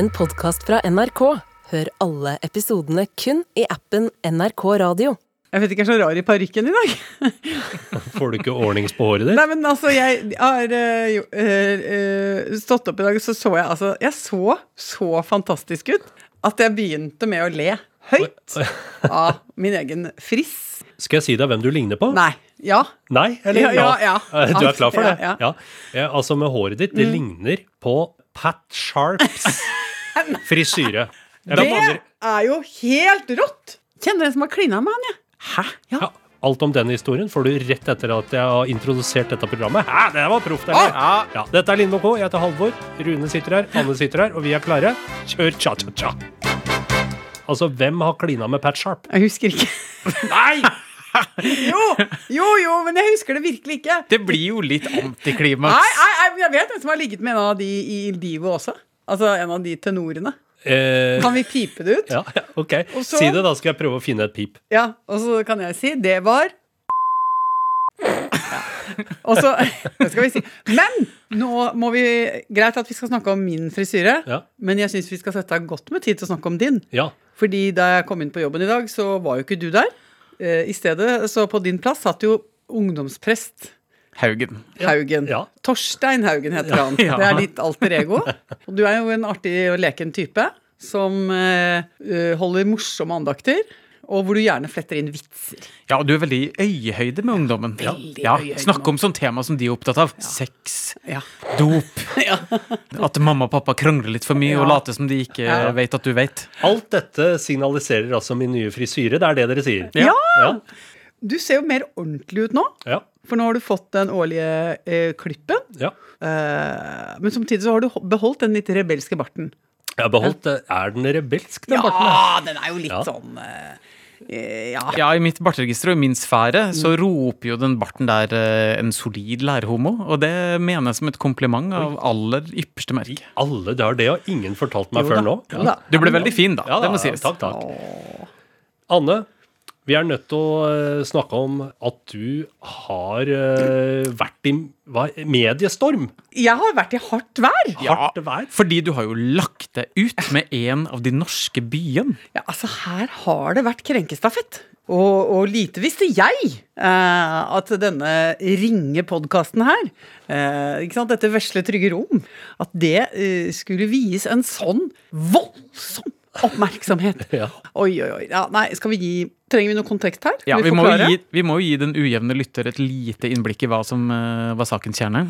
en podkast fra NRK. Hør alle episodene kun i appen NRK Radio. Jeg vet ikke, jeg er så rar i parykken i dag. Får du ikke ordnings på håret ditt? Nei, men altså, jeg har øh, jo, øh, øh, stått opp i dag, så så jeg altså Jeg så så fantastisk ut at jeg begynte med å le høyt av min egen friss. Skal jeg si deg hvem du ligner på? Nei. Ja. Nei, eller Ja, ja, ja. Eh, Du er klar for det? Ja, Mm. ja. Eh, altså, med håret ditt, det ligner på Pat Sharps frisyre. Det er jo helt rått! Kjenner en som har klina med han, jeg. Hæ? Ja. ja, alt om den historien får du rett etter at jeg har introdusert dette programmet. Hæ, det var proft, eller? Ah! Ja, dette er Lindmo K, jeg heter Halvor. Rune sitter her, Anne sitter her, og vi er klare. Kjør cha-cha-cha. Altså, hvem har klina med Pat Sharp? Jeg husker ikke. Nei! Jo, jo, jo, men jeg husker det virkelig ikke. Det blir jo litt antiklimaks. Nei, nei, nei, jeg vet hvem som har ligget med en av de i Ildivo også. Altså en av de tenorene. Eh, Kan vi pipe det ut? ja, ja, ok. Så- Si det, da skal jeg prøve å finne et pip. Ja, og så kan jeg si det var ja. Og så Det skal vi si. Men nå må vi Greit at vi skal snakke om min frisyre, Ja. men jeg syns vi skal sette av godt med tid til å snakke om din. Ja. Fordi da jeg kom inn på jobben i dag, så var jo ikke du der. Eh, I stedet, så på din plass satt jo ungdomsprest Haugen. Haugen. Ja. Torstein Haugen heter han. Ja. Det er ditt alter ego. Og du er jo en artig og leken type som eh, eh, holder morsomme andakter, og hvor du gjerne fletter inn vitser. Ja, og du er veldig i øyehøyde med ungdommen. Veldig ja, øyehøyde Snakke om sånne tema som de er opptatt av. Sex, Ja. dop, at mamma og pappa krangler litt for mye og Ja. later som de ikke Ja. vet at du vet. Alt dette signaliserer altså min nye frisyre. Det er det dere sier? Ja! Ja. Du ser jo mer ordentlig ut nå, ja. For nå har du fått den årlige eh, klippen. ja. Eh, men samtidig så har du beholdt den litt rebelske barten. Jeg har beholdt. Er den rebelsk, den Ja, barten? den er jo litt Ja. sånn eh, eh, ja. Ja, I mitt barteregister og i min sfære så roper jo den barten der eh, en solid lærhomo, og det mener jeg som et kompliment av aller ypperste merke. Alle, det har det har ingen fortalt meg Jo før da, nå. Ja. Du ble veldig fin, da. Ja, det må da, sies. Takk, takk. Anne, vi er nødt til å eh, snakke om at du har eh, vært i hva, mediestorm. Jeg har vært i hardt vær. Hardt vær. Fordi du har jo lagt deg ut med en av de norske byene. Ja, altså Her har det vært krenkestafett. Og, og lite visste jeg eh, at denne ringe podkasten her, eh, ikke sant, dette vesle, trygge rom, at det eh, skulle vies en sånn voldsom oppmerksomhet. Ja. Oi, oi, oi. Ja, nei, skal vi gi Trenger vi noe kontekst her? Ja, vi, vi må, gi, vi må jo gi den ujevne lytter et lite innblikk i hva som uh, var sakens kjerne.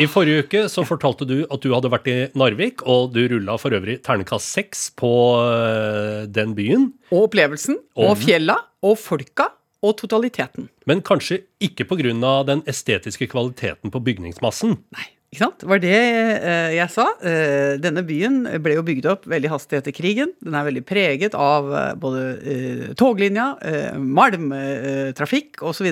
I forrige uke så fortalte du at du hadde vært i Narvik, og du rulla for øvrig ternekast seks på uh, den byen. Og opplevelsen. Og fjella. Og folka. Og totaliteten. Men kanskje ikke pga. den estetiske kvaliteten på bygningsmassen. Nei, ikke sant? Det var det eh, jeg sa. Eh, denne byen ble jo bygd opp veldig hastig etter krigen. Den er veldig preget av eh, både eh, toglinja, eh, malmtrafikk osv.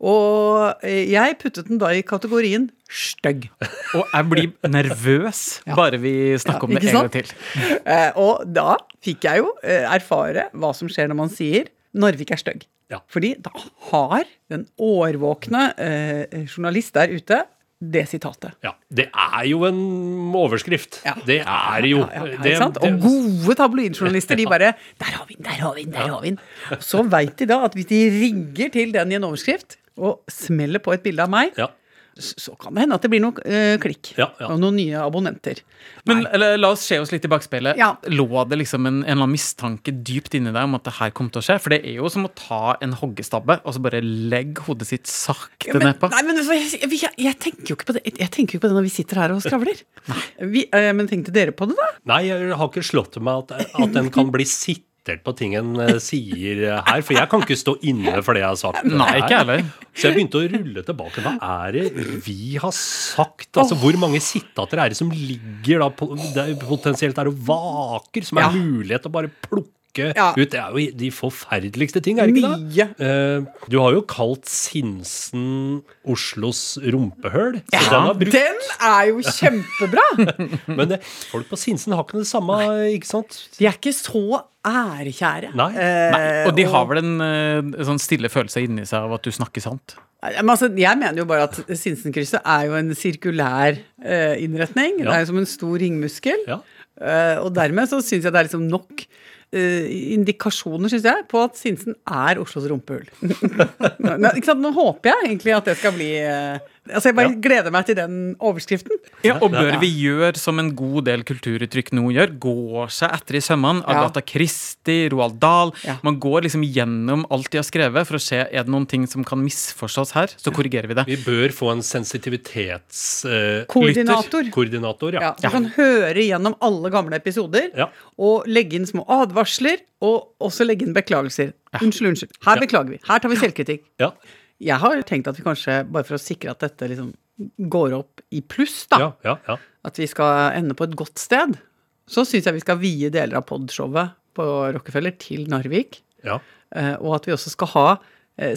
Og eh, jeg puttet den da i kategorien stygg. Og jeg blir nervøs bare vi snakker om Ja, det en gang til. Og da fikk jeg jo erfare hva som skjer når man sier Narvik er stygg. Ja. Fordi da har den årvåkne eh, journalist der ute det sitatet. Ja, Det er jo en overskrift. Ja. Det er jo Ja, ja, det, sant? Og gode tabloidjournalister, de bare Der har vi den, der har vi den, der har vi den. Så veit de da at hvis de rigger til den i en overskrift, og smeller på et bilde av meg, så kan det hende at det blir noe eh, klikk. Ja, ja. Og noen nye abonnenter. Men eller, la oss se oss litt i bakspeilet. Ja. Lå det liksom en, en eller annen mistanke dypt inni deg om at det her kom til å skje? For det er jo som å ta en hoggestabbe og så bare legge hodet sitt sakte Men, nedpå. nei, men altså, jeg, jeg, jeg tenker jo ikke på det Jeg tenker jo ikke på det når vi sitter her og skravler. Vi, eh, men tenkte dere på det, da? Nei, jeg har ikke slått meg at, at den kan bli sittert på ting en eh, sier her. For jeg kan ikke stå inne for det jeg har sagt. Nei, ikke heller. Så jeg begynte å rulle tilbake. Hva er det vi har sagt? Altså, Hvor mange sitater er det som ligger da potensielt der er og vaker, som er mulighet til å bare plukke Ja. ut? Det er jo de forferdeligste ting, er det ikke det? Mye. Eh, du har jo kalt Sinsen Oslos rumpehøl. Ja, den brukt. den er jo kjempebra! Men det, folk på Sinsen har ikke det samme, ikke sant? De er ikke så ærekjære. Nei. Eh, Nei, og de har vel en eh, sånn stille følelse inni seg av at du snakker sant. Men altså, jeg mener jo bare at Sinsenkrysset er jo en sirkulær eh, innretning. Det er jo som en stor ringmuskel. Ja. Uh, og dermed så syns jeg det er liksom nok eh, indikasjoner, synes jeg, på at Sinsen er Oslos rumpehull. Nå- ikke sant? Nå håper jeg egentlig at det skal bli eh, Altså, jeg bare gleder meg til den overskriften. Ja, og bør vi gjøre som en god del kulturuttrykk nå gjør, gå seg etter i sømmene? Ja. Agatha Christie, Roald Dahl. Ja. Man går liksom gjennom alt de har skrevet for å se er det noen ting som kan misforstås her. Så korrigerer vi det. Vi bør få en sensitivitetslytter. Koordinator. Koordinator, ja. Ja, så du kan høre gjennom alle gamle episoder Ja. og legge inn små advarsler, og også legge inn beklagelser. Unnskyld, unnskyld. Her beklager vi. Her tar vi selvkritikk. ja. Jeg har tenkt at vi kanskje, bare for å sikre at dette liksom går opp i pluss, da, Ja, ja, ja. at vi skal ende på et godt sted, så syns jeg vi skal vie deler av podshowet på Rockefeller til Narvik. ja. eh, Og at vi også skal ha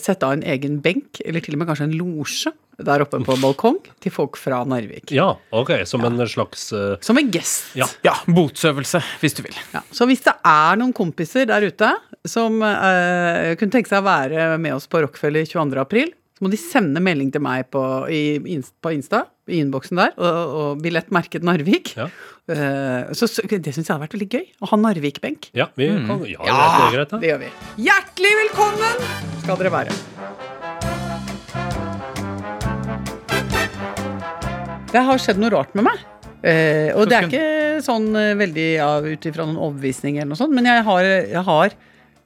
sette av en egen benk, eller til og med kanskje en losje, der oppe på balkong til folk fra Narvik. Ja, ok, som en slags uh... Som en gest. Ja. Ja, botsøvelse, hvis du vil. Ja, så hvis det er noen kompiser der ute som uh, kunne tenke seg å være med oss på Rockefeller 22. så må de sende melding til meg på, i, på Insta, i innboksen der, og, og billett merket Narvik. Ja. Uh, så, så det syns jeg hadde vært veldig gøy, å ha Narvik-benk. Ja, vi kan, ja, det er greit, da. det gjør vi. Hjertelig velkommen skal dere være. Det har skjedd noe rart med meg. Uh, og det er ikke sånn uh, veldig ja, ut ifra noen overbevisning eller noe sånt, men jeg har, jeg har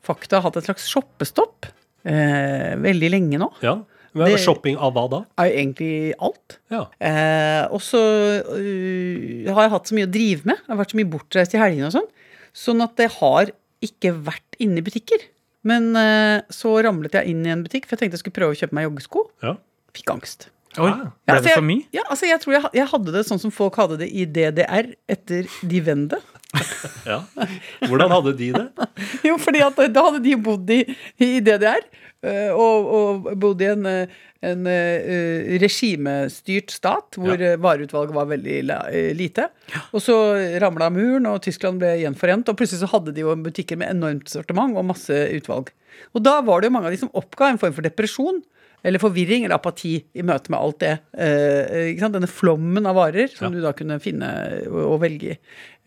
fakta hatt et slags shoppestopp eh, veldig lenge nå. Ja. Men Det- shopping av hva da? Er egentlig alt. Ja. Eh, og så uh, har jeg hatt så mye å drive med. Jeg har vært så mye bortreist i helgene og sånn. Sånn at jeg har ikke vært inne i butikker. Men eh, så ramlet jeg inn i en butikk, for jeg tenkte jeg skulle prøve å kjøpe meg joggesko. Ja. Fikk angst. Oi, Ah. Ja, ble det for mye? Ja, altså jeg tror jeg, jeg hadde det sånn som folk hadde det i DDR etter de Wende. ja. Hvordan hadde de det? Jo, fordi at da hadde de bodd i, i DDR, og, og bodde i en, øh, en øh, regimestyrt stat, hvor Ja. vareutvalget var veldig lite. Og så ramla muren, og Tyskland ble gjenforent, og plutselig så hadde de jo butikker med enormt sortiment og masse utvalg. Og da var det jo mange av de som oppga en form for depresjon. Eller forvirring eller apati i møte med alt det. eh, ikke sant? Denne flommen av varer som Ja. du da kunne finne og, velge i.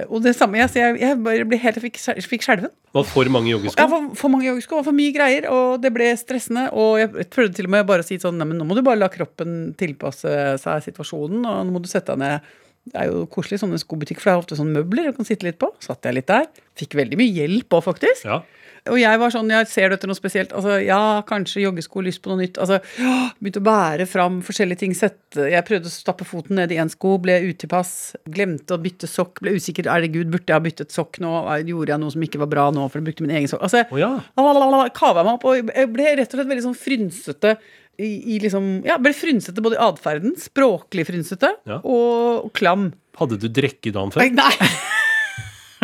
Og det samme, jeg, jeg, jeg ble helt, jeg fikk, fikk skjelven. Var for mange joggesko? Ja, for, for mange joggesko og for mye greier, og det ble stressende. Og jeg prøvde til og med bare å si sånn Nei, men nå må du bare la kroppen tilpasse seg situasjonen, og nå må du sette deg ned. Det er jo koselig sånne skobutikk, for det er ofte sånne møbler du kan sitte litt på. Satt jeg litt der. Fikk veldig mye hjelp òg, faktisk. Ja. Og jeg var sånn, jeg ser du etter noe spesielt? Altså, ja, kanskje joggesko, lyst på noe nytt. Altså, begynte å bære fram forskjellige ting. Sette. Jeg prøvde å stappe foten ned i én sko, ble utilpass. Glemte å bytte sokk, ble usikker. Herregud, burde jeg ha byttet sokk nå? Gjorde jeg noe som ikke var bra nå, for jeg brukte min egen sokk? Altså, oh, ja. kava jeg meg opp, og jeg ble rett og slett veldig sånn frynsete i, i liksom, ja, ble frynsete både i atferden, språklig frynsete, Ja. og, og klam. Hadde du drikke dagen før? nei,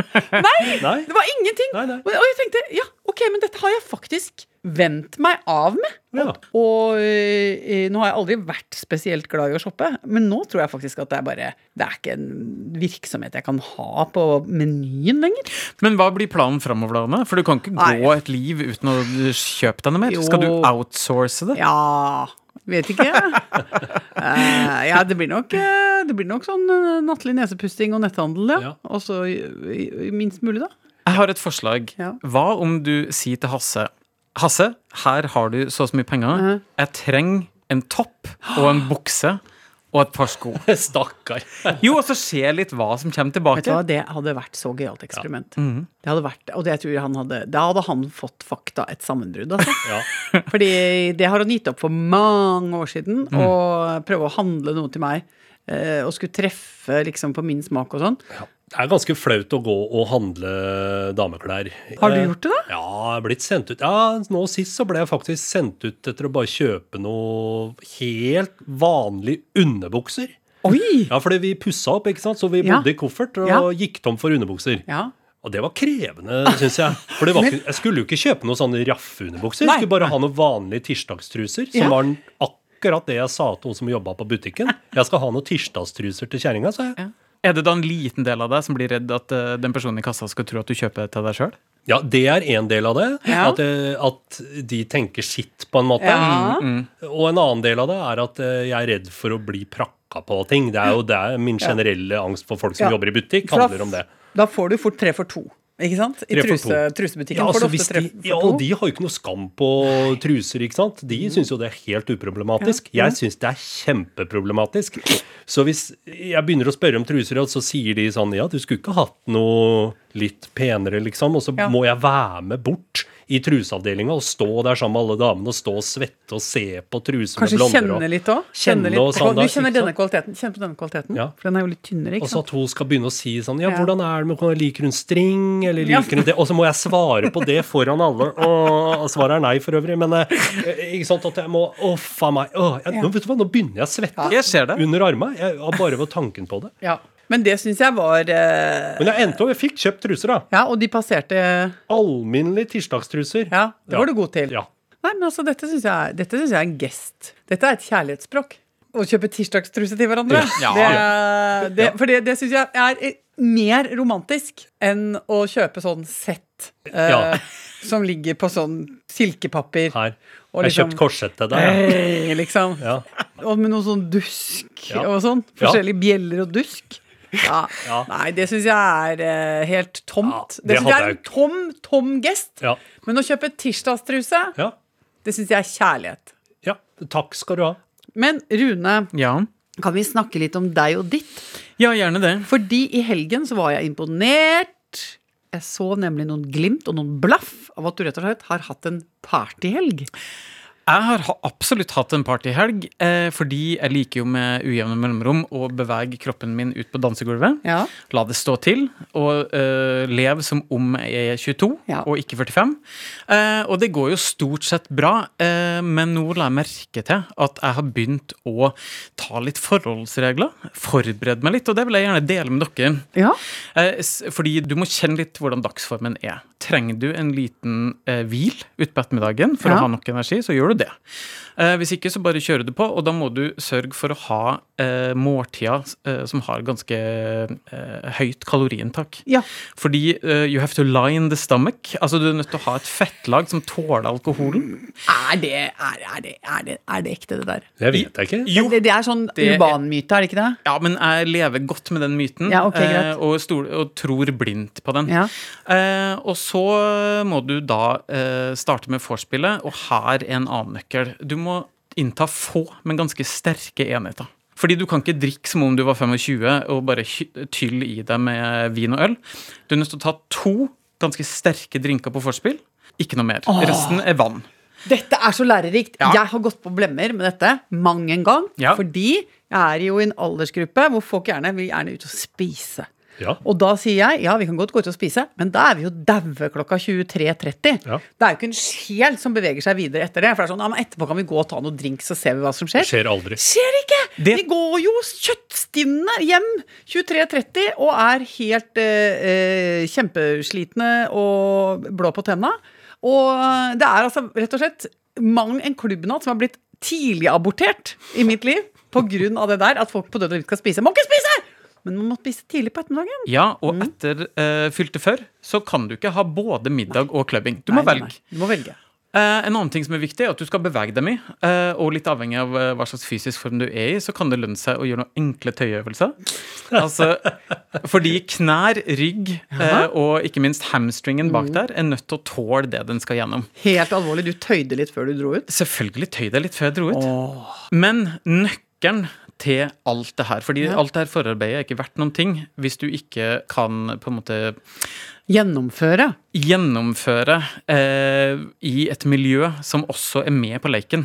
Nei? det var ingenting! Nei, nei. Og, jeg tenkte, ja, ok, men dette har jeg faktisk vent meg av med. Ja. Og øh, nå har jeg aldri vært spesielt glad i å shoppe, men nå tror jeg faktisk at det er bare Det er ikke en virksomhet jeg kan ha på menyen lenger. Men hva blir planen framover, da? For du kan ikke Nei. gå et liv uten å kjøpe deg noe mer. Jo. Skal du outsource det? Ja Vet ikke. uh, ja, det blir nok eh, Det blir nok sånn eh, nattlig nesepusting og netthandel, ja. Ja. Og så i- i- i minst mulig, da. Jeg har et forslag. Ja. Hva om du sier til Hasse Hasse, her har du så og så mye penger. Mhm. Jeg trenger en topp og en bukse og et par sko. Stakkar. Jo, og så se litt hva som kommer tilbake. Vet du hva, Det hadde vært så gøyalt eksperiment. Det hadde vært, og det tror jeg han hadde, Da hadde han fått fakta et sammenbrudd. Altså. Ja. Fordi det har han gitt opp for mange år siden. Å prøve å handle noe til meg. Eh, Og skulle treffe liksom på min smak og sånn. Det er ganske flaut å gå og handle dameklær. Har du Eh, gjort det, da? Ja, jeg er blitt sendt ut. Ja, nå sist så ble jeg faktisk sendt ut etter å bare kjøpe noe helt vanlig underbukser. Oi! Ja, fordi vi pussa opp, ikke sant? så vi Ja. bodde i koffert og Ja. gikk tom for underbukser. Ja. Og det var krevende, syns jeg. For det var ikke, jeg skulle jo ikke kjøpe noen sånne raffe-underbukser. Jeg skulle bare ha noen vanlige tirsdagstruser, som Ja. var akkurat det jeg sa til hun som jobba på butikken. Jeg skal ha noen tirsdagstruser til kjerringa, sa jeg. Er det da en liten del av deg som blir redd at uh, den personen i kassa skal tro at du kjøper det til deg sjøl? Ja, det er en del av det. Ja. At, eh, at de tenker sitt, på en måte. Ja. Og en annen del av det er at eh, jeg er redd for å bli prakka på ting. Det er jo det er min generelle angst for folk som Ja. jobber i butikk, handler om det. Da får du fort tre for to. Ikke sant? I truse, trusebutikken Ja, får altså, du ofte tre for to. ja, og de har jo ikke noe skam på truser, ikke sant? De syns jo det er helt uproblematisk. Jeg syns det er kjempeproblematisk. Så hvis jeg begynner å spørre om truser, og så sier de sånn Ja, du skulle ikke hatt noe litt penere, liksom. Og så Ja. må jeg være med bort i truseavdelinga og stå der sammen med alle damene og stå og svette og se på truser med Kanskje blonder. kjenne litt òg? Kjenne litt. sånn Du kjenner denne kvaliteten? Kjenn på denne kvaliteten? Ja. For den er jo litt tynnere, Og så at hun skal begynne å si sånn Ja, Ja. hvordan er det med Liker hun string, eller liker hun det? Og så må jeg svare på det foran alle. Og svaret er nei, for øvrig. Men eh, ikke sant at jeg må Å, faen meg. Å, jeg, nå, vet du hva, nå begynner jeg å svette Jeg ser det. under armene. Jeg har bare ved tanken på det. Ja. Men det syns jeg var eh, Men jeg endte opp, jeg fikk kjøpt truser, da. Ja, og de passerte Alminnelige tirsdagstruser. Ja, det Ja. var du god til. Ja. Nei, men altså, dette syns jeg, dette synes jeg er en gest. Dette er et kjærlighetsspråk. Å kjøpe tirsdagstruse til hverandre. Ja. Det, det, for det, det syns jeg er eh, mer romantisk enn å kjøpe sånn sett eh, Ja. som ligger på sånn silkepapir. Her. Liksom, Jeg har liksom- kjøpt korsett til deg. Ja. Eh, liksom. Ja. Og med noe sånn dusk og sånn. Forskjellige bjeller og dusk. Ja. Ja. Nei, det syns jeg er eh, helt tomt. Ja, det det syns jeg hadde er en jeg- tom, tom gest. Ja. Men å kjøpe tirsdagstruse, Ja. det syns jeg er kjærlighet. ja. Takk skal du ha. Men Rune, Ja. kan vi snakke litt om deg og ditt? ja, gjerne det. Fordi i helgen så var jeg imponert. Jeg så nemlig noen glimt og noen blaff av at du rett og slett har hatt en partyhelg. Jeg har absolutt hatt en partyhelg, eh, fordi jeg liker jo med ujevne mellomrom å bevege kroppen min ut på dansegulvet. Ja. La det stå til, og eh, leve som om jeg er 22 Ja. og ikke 45. Eh, og det går jo stort sett bra, eh, men nå la jeg merke til at jeg har begynt å ta litt forholdsregler. Forberede meg litt, og det vil jeg gjerne dele med dere. Ja. Eh, Fordi du må kjenne litt hvordan dagsformen er. Trenger du en liten eh, hvil utpå ettermiddagen for å ha nok energi, så gjør du det. Eh, hvis ikke, så bare kjører du på, og da må du sørge for å ha eh, måltider eh, som har ganske eh, høyt kaloriinntak. Ja. Fordi eh, you have to line the stomach. Altså du er nødt til å ha et fettlag som tåler alkoholen. Er det, er, er, det, er, det, er det ekte, det der? Det vet jeg ikke. Jo, Det, det er sånn urbanmyte, er- urban myte, er det ikke det? Ja, men jeg lever godt med den myten, Ja, ok, greit. eh, og, stol, og tror blindt på den. Ja. Eh, og så må du da eh, starte med vorspielet, og her er en annen nøkkel. Du må innta få, men ganske sterke enheter. Fordi du kan ikke drikke som om du var 25 og bare tylle i deg med vin og øl. Du er nødt til å ta to ganske sterke drinker på forspill. Ikke noe mer. Resten er vann. Dette er så lærerikt. Ja. Jeg har gått på blemmer med dette mang en gang. Ja. Fordi jeg er jo i en aldersgruppe hvor folk gjerne vil gjerne ut og spise. Ja. Og da sier jeg ja, vi kan godt gå ut og spise, men da er vi jo daue klokka 23.30. Ja. Det er jo ikke en sjel som beveger seg videre etter det. For det er sånn, ja, men etterpå kan vi gå og ta noe drink, så ser vi hva som skjer. Det skjer aldri. Skjer ikke! Det- Vi går jo kjøttstinnende hjem 23.30 og er helt eh, eh, kjempeslitne og blå på tenna. Og det er altså rett og slett mang en klubbnatt som har blitt tidligabortert i mitt liv av det der at folk på død og liv skal spise. Må ikke spise! Men man må spise tidlig på ettermiddagen. Ja, og Mm. etter uh, fylte før så kan du ikke ha både middag og clubbing. Du må Nei, velge. nei. Du må velge. Uh, en annen ting som er viktig, er at du skal bevege deg mye. Uh, og litt avhengig av hva slags fysisk form du er i, så kan det lønne seg å gjøre noen enkle tøyeøvelser. altså, fordi knær, rygg og ikke minst hamstringen Mm. bak der er nødt til å tåle det den skal gjennom. Helt alvorlig, du tøyde litt før du dro ut. Selvfølgelig tøyde jeg litt før jeg dro ut. Men nøkkelen til alt det her, fordi Ja. alt det her forarbeidet er ikke verdt noen ting hvis du ikke kan på en måte Gjennomføre. gjennomføre eh, i et miljø som også er med på leken.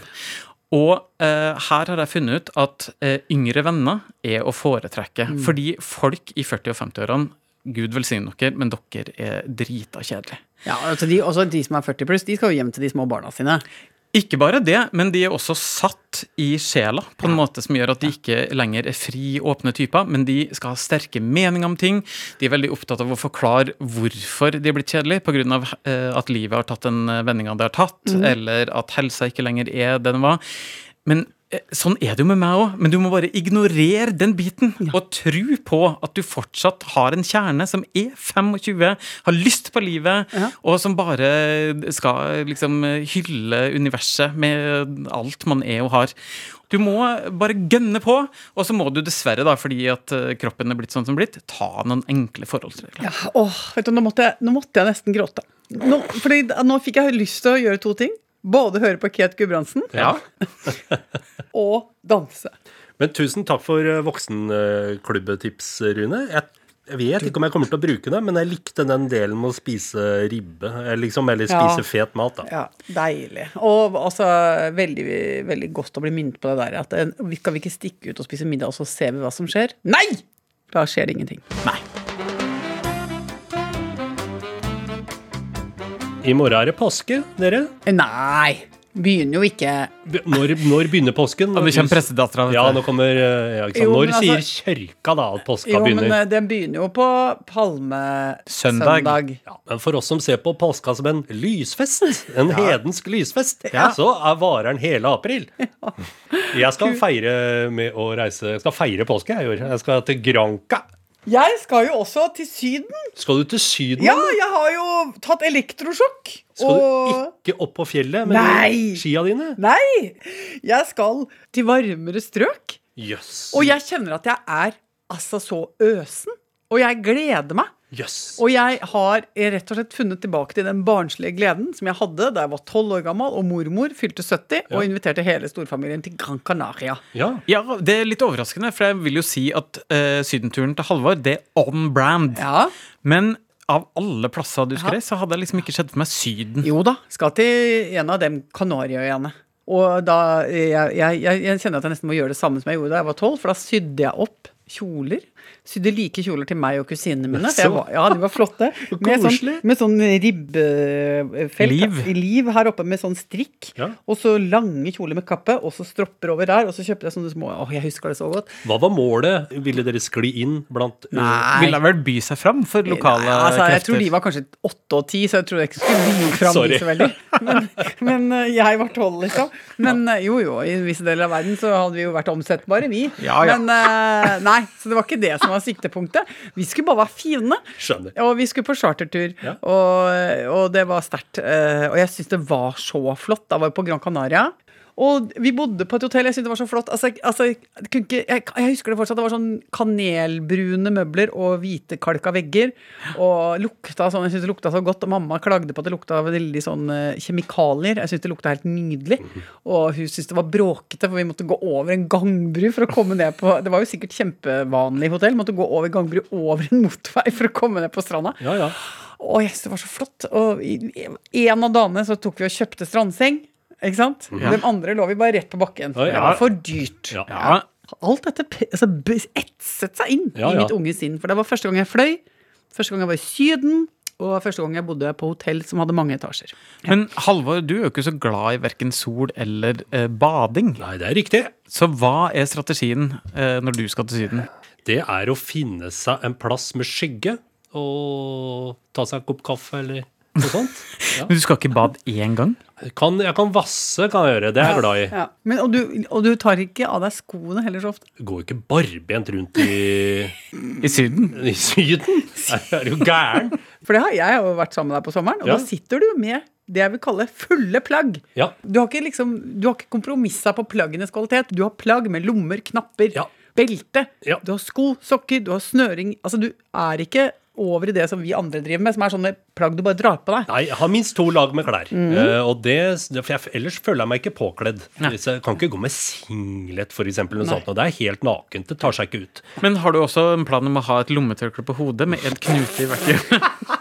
Og eh, her har jeg funnet ut at eh, yngre venner er å foretrekke. Fordi folk i 40- og 50-årene, gud velsigne dere, men dere er drita kjedelige. Ja, altså de, også de som er 40 pluss, de skal jo hjem til de små barna sine. Ikke bare det, men de er også satt i sjela på en måte som gjør at de ikke lenger er fri, åpne typer, men de skal ha sterke meninger om ting. De er veldig opptatt av å forklare hvorfor de er blitt kjedelige, pga. Eh, at livet har tatt den vendinga det har tatt, eller at helsa ikke lenger er det den var. Men sånn er det jo med meg òg, men du må bare ignorere den biten. Og tro på at du fortsatt har en kjerne som er 25, har lyst på livet, og som bare skal liksom hylle universet med alt man er og har. Du må bare gønne på, og så må du dessverre, da, fordi at eh, kroppen er blitt sånn som blitt, ta noen enkle forholdsregler. Ja, åh, vet du, nå måtte, jeg, nå måtte jeg nesten gråte. Nå, fordi nå fikk jeg lyst til å gjøre to ting. Både høre på Ket Gudbrandsen Ja. og danse. Men tusen takk for eh, voksenklubbetips, Rune. Jeg, jeg vet ikke om jeg kommer til å bruke det, men jeg likte den delen med å spise ribbe. Eller Liksom, eller spise Ja. fet mat, da. Ja, Deilig. Og altså, veldig, veldig godt å bli minnet på det der. At skal vi ikke stikke ut og spise middag, og så ser vi hva som skjer? Nei! Da skjer det ingenting. Nei. I morgen er det påske, dere. Nei! Begynner jo ikke Når, når begynner påsken? Når kommer pressedattera. Ja, nå kommer eh, ja, ikke sant? Jo, Når men sier altså- kjørka da at påska Jo, men eh, den begynner jo på palmesøndag. Søndag. Ja, men for oss som ser på påska som en lysfest, en hedensk lysfest, så er varer den hele april. Jeg skal feire med å reise Jeg skal feire påske jeg i år. Jeg skal til Granca. Jeg skal jo også til Syden. Skal du til Syden? Ja, jeg har jo tatt elektrosjokk. Skal og... du ikke opp på fjellet med Nei. skia dine? Nei! Jeg skal til varmere strøk. Jøss. Og jeg kjenner at jeg er altså så øsen. Og jeg gleder meg. Jøss. Og jeg har rett og slett funnet tilbake til den barnslige gleden som jeg hadde da jeg var tolv år gammel og mormor fylte 70 og inviterte hele storfamilien til Gran Canaria. Ja. Ja, Det er litt overraskende, for jeg vil jo si at uh, sydenturen til Halvor det er on brand. Ja. Men av alle plasser du Ja. reise, så hadde jeg liksom ikke sett for meg Syden. Jo da, skal til en av dem Kanariøyene. Og da jeg, jeg, jeg, jeg kjenner at jeg nesten må gjøre det samme som jeg gjorde da jeg var tolv, for da sydde jeg opp kjoler. Sydde like kjoler til meg og kusinene mine. var, ja, de var flotte. Med sånn, med sånn ribbefelt. Liv. Liv her oppe med sånn strikk. Ja. Og så lange kjoler med kappe, og så stropper over der. Og så kjøpte jeg sånne små Åh, jeg husker det så godt. Hva var målet? Ville dere skli inn blant Nei. Ville vel by seg fram for lokale Nei, altså, jeg krefter. tror de var kanskje åtte og ti, så jeg tror jeg ikke skulle by fram Sorry. de så veldig. Men, men eh, jeg var tolv, liksom. Men eh, jo, jo, i visse deler av verden så hadde vi jo vært omsettbare, vi. Ja, ja. Men eh, nei, så det var ikke det som var siktepunktet. Vi skulle bare være fine. Skjønner. Og vi skulle på chartertur, Ja. og, og det var sterkt. eh, Og jeg syns det var så flott. Da var vi på Gran Canaria. Og vi bodde på et hotell. Jeg syntes det var så flott. Altså, altså, jeg, ikke, jeg, jeg husker det fortsatt. Det var sånn kanelbrune møbler og hvitekalka vegger. Og lukta sånn, jeg synes det lukta så godt. Og mamma klagde på at det lukta veldig sånn eh, kjemikalier. Jeg syntes det lukta helt nydelig. Og hun syntes det var bråkete, for vi måtte gå over en gangbru for å komme ned på Det var jo sikkert kjempevanlig hotell. Måtte gå over gangbru over en motorvei for å komme ned på stranda. Ja, ja. Å, synes det var så flott. Og en av dagene så tok vi og kjøpte strandseng. Ikke sant? De andre lå vi bare rett på bakken. Ja. Det var for dyrt. Ja. Ja, Alt dette altså, etset seg inn Ja, i ja. mitt unge sinn. For det var første gang jeg fløy, første gang jeg var i Syden, og første gang jeg bodde på hotell som hadde mange etasjer. Men Halvor, du er jo ikke så glad i verken sol eller eh, bading. Nei, det er riktig. Så hva er strategien eh, når du skal til Syden? Det er å finne seg en plass med skygge og ta seg en kopp kaffe eller noe sånt. Ja. Men du skal ikke bade én gang? Kan, jeg kan vasse, kan jeg gjøre. Det er jeg glad i. Ja. Men, og, du, og du tar ikke av deg skoene heller så ofte? Går ikke barbent rundt i, I Syden? i Syden. Er, du gæren? For det har jeg jo vært sammen med deg på sommeren, og Ja. da sitter du med det jeg vil kalle fulle plagg. Ja. Du har ikke, liksom, du har ikke kompromissa på plaggenes kvalitet. Du har plagg med lommer, knapper, Ja. belte. Ja. Du har sko, sokker, du har snøring. Altså, du er ikke over i det som vi andre driver med, som er sånne plagg du bare drar på deg. Nei, jeg har minst to lag med klær. Mm. Uh, og det, for jeg, ellers føler jeg meg ikke påkledd. Hvis Jeg kan ikke gå med singlet, og det er helt nakent. Det tar seg ikke ut. Men har du også en plan om å ha et lommetørkle på hodet med en knute i hvert hjørne?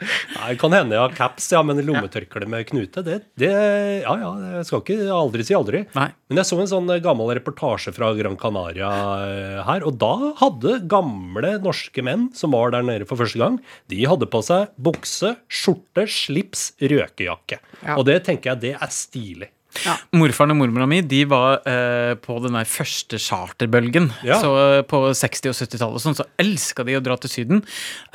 Nei, kan hende jeg har caps, ja, men lommetørkle med knute, det, det Ja ja, jeg skal ikke aldri si aldri. Nei. Men jeg så en sånn eh, gammel reportasje fra Gran Canaria eh, her, og da hadde gamle norske menn som var der nede for første gang, de hadde på seg bukse, skjorte, slips, røkejakke. Ja. Og det tenker jeg, det er stilig. Ja. Morfaren og mormora mi de var eh, på den der første charterbølgen. Ja. Så eh, På 60- og 70-tallet sånn, så elska de å dra til Syden.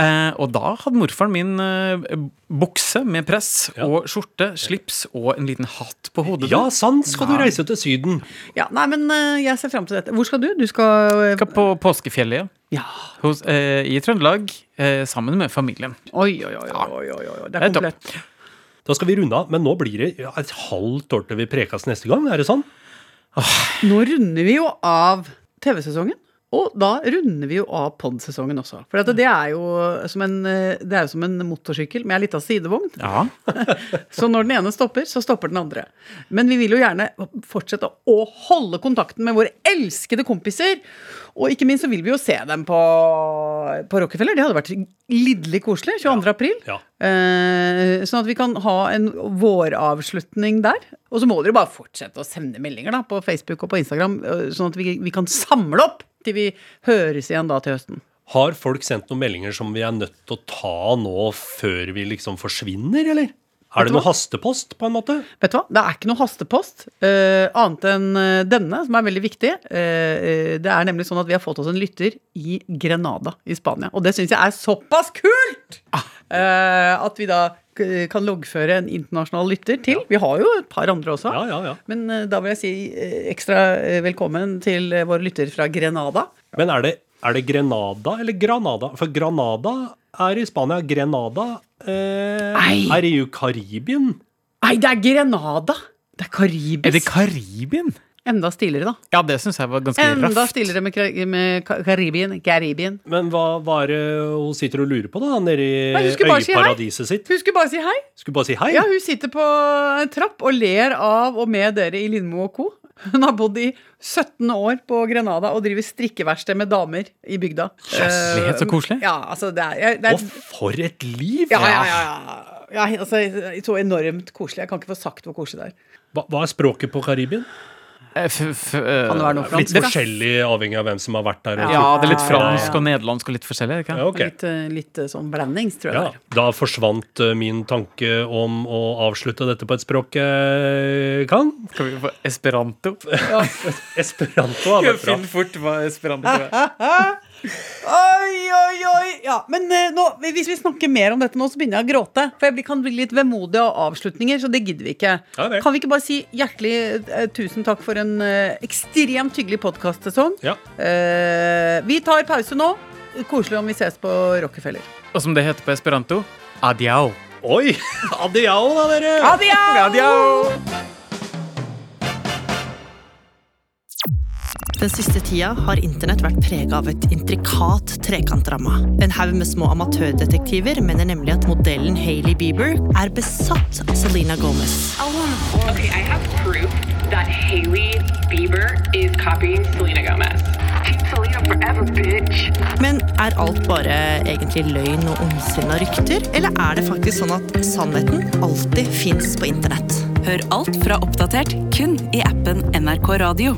Eh, og da hadde morfaren min eh, bukse med press Ja. og skjorte, slips og en liten hatt på hodet. Ja, sant skal du reise til Syden. Ja, nei, men eh, jeg ser fram til dette. Hvor skal du? Du skal eh, Skal på påskefjellet, Ja. hos, eh, i Trøndelag, eh, sammen med familien. Oi, oi, oi. oi, oi, oi. Det Det er komplett. Da skal vi runde av, men nå blir det et halvt år til vi prekes neste gang. Er det sånn? Nå runder vi jo av TV-sesongen. Og da runder vi jo av pod-sesongen også. For at det er jo som en, eh, det er jo som en motorsykkel med ei lita sidevogn. Ja. Så når den ene stopper, så stopper den andre. Men vi vil jo gjerne fortsette å holde kontakten med våre elskede kompiser. Og ikke minst så vil vi jo se dem på, på Rockefeller. Det hadde vært lidderlig koselig. 22. april. Ja. Eh, sånn at vi kan ha en våravslutning der. Og så må dere bare fortsette å sende meldinger da, på Facebook og på Instagram, eh, sånn at vi, vi kan samle opp til vi høres igjen da til høsten. Har folk sendt noen meldinger som vi er nødt til å ta nå før vi liksom forsvinner, eller? Er det noe hastepost, på en måte? Vet du hva? Det er ikke noe hastepost, Uh, annet enn eh, denne, som er veldig viktig. Eh, det er nemlig sånn at vi har fått oss en lytter i Grenada i Spania. Og det syns jeg er såpass kult! Uh, at vi da kan loggføre en internasjonal lytter til. Vi har jo et par andre også. Ja, ja, ja. Men da vil jeg si ekstra velkommen til våre vår lytter fra Grenada. Men er det, er det Grenada eller Granada? For Granada er i Spania. Grenada eh, er i Karibien. Nei, det er Grenada! Det er karibisk. Er det Karibien? Enda stiligere, da. Ja, det syns jeg var ganske Enda røft. stiligere med, med Karibien. Karibien. Men hva, hva er det hun sitter og lurer på, da? Nede i øyparadiset si sitt? Hun skulle bare si hei. Skulle bare si hei? Ja, hun sitter på en trapp og ler av og med dere i Lindmo og co. Hun har bodd i 17 år på Grenada og driver strikkeverksted med damer i bygda. Kjærlighet, så Eh, koselig. Ja, altså det er, det Og er for et liv! ja, ja, ja, ja. ja, altså, så enormt koselig. Jeg kan ikke få sagt hvor koselig det er. Hva, hva er språket på Karibien? Eh, eh, Kan det være noe fransk? Litt forskjellig avhengig av hvem som har vært der. Ja, Ja, det er litt fransk og nederlandsk og litt forskjellig. Ikke? Ja, okay. Litt, eh, litt sånn blandings, tror jeg Ja, da forsvant min tanke om å avslutte dette på et språk jeg kan. Skal vi få esperanto? Esperanto hadde vært bra. Finn fort hva esperanto er. Oi, oi, oi! Ja, men eh, nå, hvis vi snakker mer om dette nå, så begynner jeg å gråte. For jeg blir, kan bli litt vemodig av avslutninger, så det gidder vi ikke. Ja. Kan vi ikke bare si hjertelig eh, tusen takk for en eh, ekstremt hyggelig podkastsesong? Ja. Eh, vi tar pause nå. Koselig om vi ses på Rockefeller. Og som det heter på esperanto, adiao. Oi! Adiao, da, dere! Adiao! Den siste tida har internett vært prega av et intrikat trekantdrama. En haug med små amatørdetektiver mener nemlig at modellen Hailey Bieber er besatt av Selena Gomez. Okay, I have proof that Haley Bieber is copying Selena Gomez. Selena forever, bitch. Men er alt bare egentlig løgn og ondsinna rykter, eller er det faktisk sånn at sannheten alltid fins på internett? Hør alt fra Oppdatert kun i appen NRK Radio.